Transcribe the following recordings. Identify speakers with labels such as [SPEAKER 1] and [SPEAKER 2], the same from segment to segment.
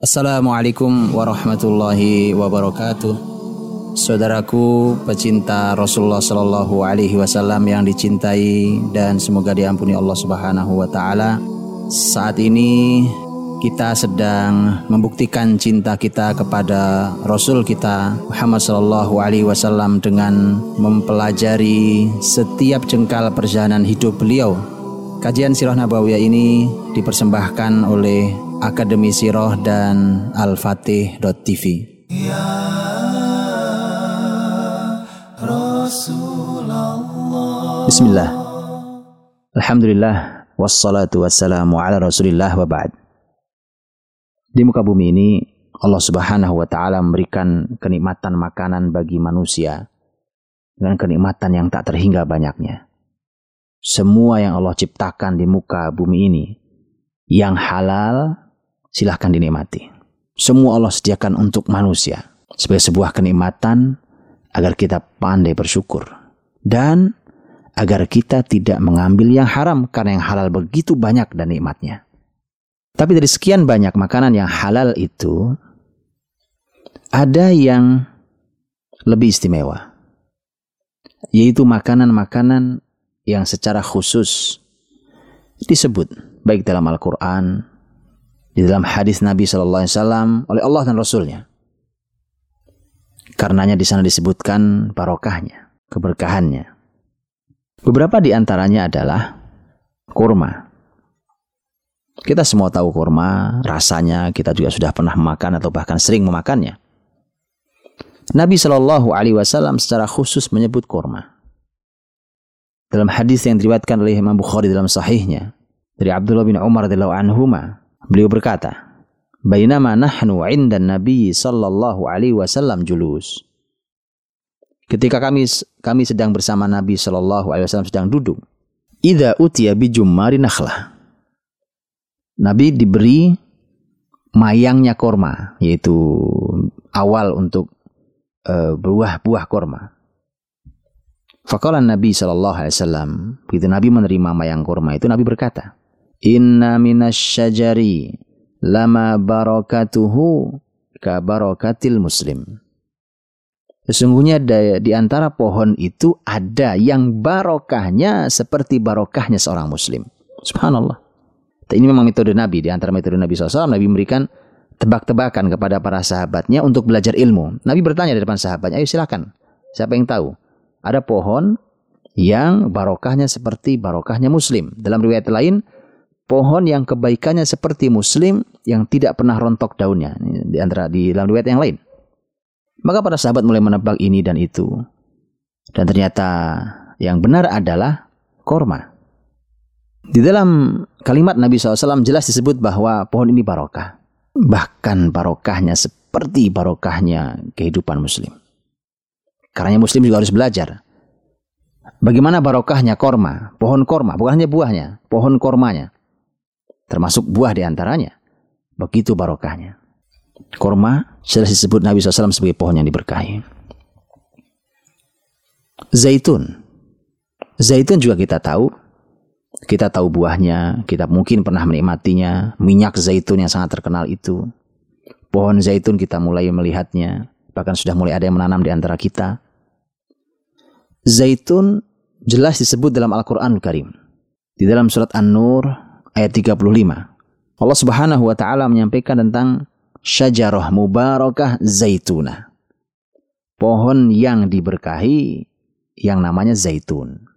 [SPEAKER 1] Assalamualaikum warahmatullahi wabarakatuh. Saudaraku pecinta Rasulullah Shallallahu Alaihi Wasallam yang dicintai dan semoga diampuni Allah Subhanahu Wa Taala. Saat ini kita sedang membuktikan cinta kita kepada Rasul kita Muhammad Shallallahu Alaihi Wasallam dengan mempelajari setiap jengkal perjalanan hidup beliau. Kajian Sirah Nabawiyah ini dipersembahkan oleh Akademi Siroh dan Al-Fatih.tv. Ya Bismillah. Alhamdulillah wassalatu wassalamu ala Rasulillah wa ba'd. Di muka bumi ini Allah Subhanahu wa taala memberikan kenikmatan makanan bagi manusia dengan kenikmatan yang tak terhingga banyaknya. Semua yang Allah ciptakan di muka bumi ini yang halal silahkan dinikmati. Semua Allah sediakan untuk manusia sebagai sebuah kenikmatan agar kita pandai bersyukur dan agar kita tidak mengambil yang haram karena yang halal begitu banyak dan nikmatnya. Tapi dari sekian banyak makanan yang halal itu ada yang lebih istimewa yaitu makanan-makanan yang secara khusus disebut baik dalam Al-Qur'an di dalam hadis Nabi Shallallahu Alaihi Wasallam oleh Allah dan Rasulnya. Karenanya di sana disebutkan barokahnya, keberkahannya. Beberapa di antaranya adalah kurma. Kita semua tahu kurma, rasanya kita juga sudah pernah makan atau bahkan sering memakannya. Nabi Shallallahu Alaihi Wasallam secara khusus menyebut kurma. Dalam hadis yang diriwayatkan oleh Imam Bukhari dalam sahihnya dari Abdullah bin Umar radhiyallahu anhuma Beliau berkata, "Bainama nahnu 'inda Nabi sallallahu alaihi wasallam julus." Ketika kami kami sedang bersama Nabi sallallahu alaihi wasallam sedang duduk, idza utiya bi jummari nakhlah. Nabi diberi mayangnya korma, yaitu awal untuk uh, buah-buah korma. Faqala Nabi sallallahu alaihi wasallam, begitu Nabi menerima mayang korma itu Nabi berkata, Inna minasyajari lama barakatuhu ka barakatil muslim. Sesungguhnya di antara pohon itu ada yang barokahnya seperti barokahnya seorang muslim. Subhanallah. Ini memang metode Nabi. Di antara metode Nabi SAW, Nabi memberikan tebak-tebakan kepada para sahabatnya untuk belajar ilmu. Nabi bertanya di depan sahabatnya, ayo silakan. Siapa yang tahu? Ada pohon yang barokahnya seperti barokahnya muslim. Dalam riwayat lain, pohon yang kebaikannya seperti muslim yang tidak pernah rontok daunnya di antara di dalam riwayat yang lain. Maka para sahabat mulai menebak ini dan itu. Dan ternyata yang benar adalah korma. Di dalam kalimat Nabi SAW jelas disebut bahwa pohon ini barokah. Bahkan barokahnya seperti barokahnya kehidupan muslim. Karena muslim juga harus belajar. Bagaimana barokahnya korma, pohon korma, bukan hanya buahnya, pohon kormanya termasuk buah di antaranya. Begitu barokahnya. Korma sudah disebut Nabi SAW sebagai pohon yang diberkahi. Zaitun. Zaitun juga kita tahu. Kita tahu buahnya, kita mungkin pernah menikmatinya. Minyak zaitun yang sangat terkenal itu. Pohon zaitun kita mulai melihatnya. Bahkan sudah mulai ada yang menanam di antara kita. Zaitun jelas disebut dalam Al-Quran Al Karim. Di dalam surat An-Nur ayat 35. Allah Subhanahu wa taala menyampaikan tentang syajarah mubarakah zaituna. Pohon yang diberkahi yang namanya zaitun.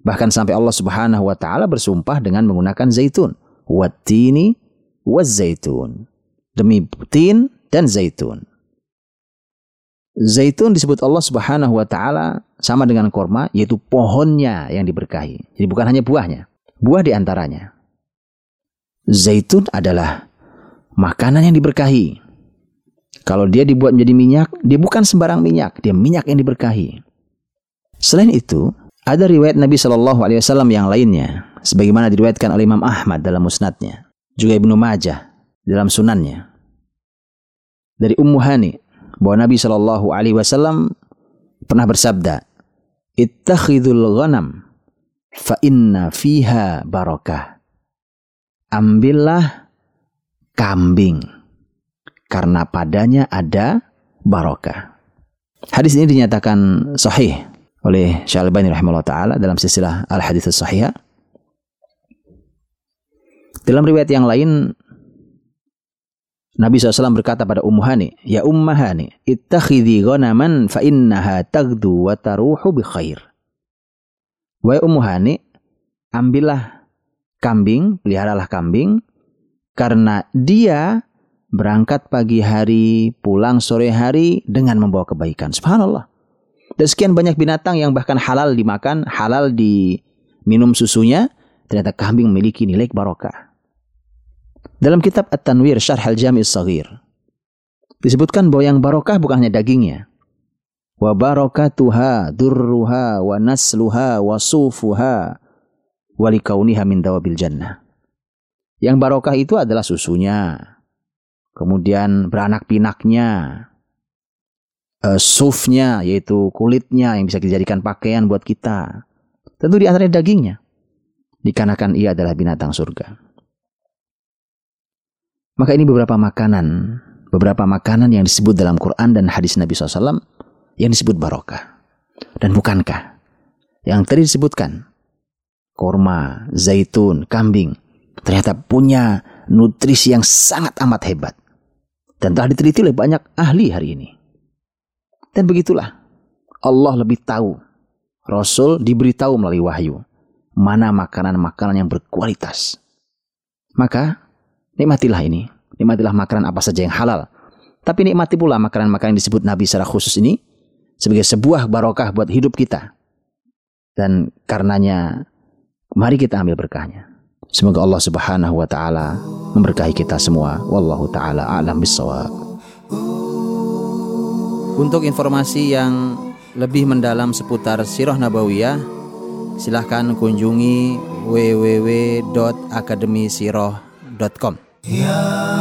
[SPEAKER 1] Bahkan sampai Allah Subhanahu wa taala bersumpah dengan menggunakan zaitun. Wattini zaitun. Demi tin dan zaitun. Zaitun disebut Allah Subhanahu wa taala sama dengan korma yaitu pohonnya yang diberkahi. Jadi bukan hanya buahnya, buah di antaranya zaitun adalah makanan yang diberkahi. Kalau dia dibuat menjadi minyak, dia bukan sembarang minyak, dia minyak yang diberkahi. Selain itu, ada riwayat Nabi Shallallahu Alaihi Wasallam yang lainnya, sebagaimana diriwayatkan oleh Imam Ahmad dalam musnadnya, juga Ibnu Majah dalam sunannya. Dari Ummu Hani, bahwa Nabi Shallallahu Alaihi Wasallam pernah bersabda, "Ittakhidul ghanam, fa inna fiha barakah." Ambillah kambing. karena padanya ada barokah. Hadis ini dinyatakan sahih oleh Syalbani rahimahullah taala dalam silsilah al hadis sahih. Dalam riwayat yang lain Nabi SAW berkata pada Ummu Hani, Ya Ummu Hani, ittakhidhi ghanaman fa innaha tagdu wa taruhu bi khair. Wahai Ummu Hani, ambillah kambing, peliharalah kambing, karena dia berangkat pagi hari, pulang sore hari dengan membawa kebaikan. Subhanallah. Dan sekian banyak binatang yang bahkan halal dimakan, halal diminum susunya, ternyata kambing memiliki nilai barokah. Dalam kitab At-Tanwir Syarh Al-Jami' Saghir disebutkan bahwa yang barokah bukan hanya dagingnya. Wa barakatuha durruha wa nasluha wa sufuha wa likauniha min dawabil jannah. Yang barokah itu adalah susunya, kemudian beranak pinaknya, uh, sufnya yaitu kulitnya yang bisa dijadikan pakaian buat kita. Tentu di antaranya dagingnya, dikarenakan ia adalah binatang surga. Maka ini beberapa makanan, beberapa makanan yang disebut dalam Quran dan hadis Nabi SAW yang disebut barokah. Dan bukankah yang tadi disebutkan, korma, zaitun, kambing, ternyata punya nutrisi yang sangat amat hebat. Dan telah diteliti oleh banyak ahli hari ini. Dan begitulah, Allah lebih tahu. Rasul diberitahu melalui wahyu. Mana makanan-makanan yang berkualitas. Maka Nikmatilah ini. Nikmatilah makanan apa saja yang halal. Tapi nikmati pula makanan-makanan yang disebut Nabi secara khusus ini sebagai sebuah barokah buat hidup kita. Dan karenanya mari kita ambil berkahnya. Semoga Allah Subhanahu wa taala memberkahi kita semua. Wallahu taala a'lam bissawab. Untuk informasi yang lebih mendalam seputar Sirah Nabawiyah, silahkan kunjungi www.akademisirah.com. Ya Ya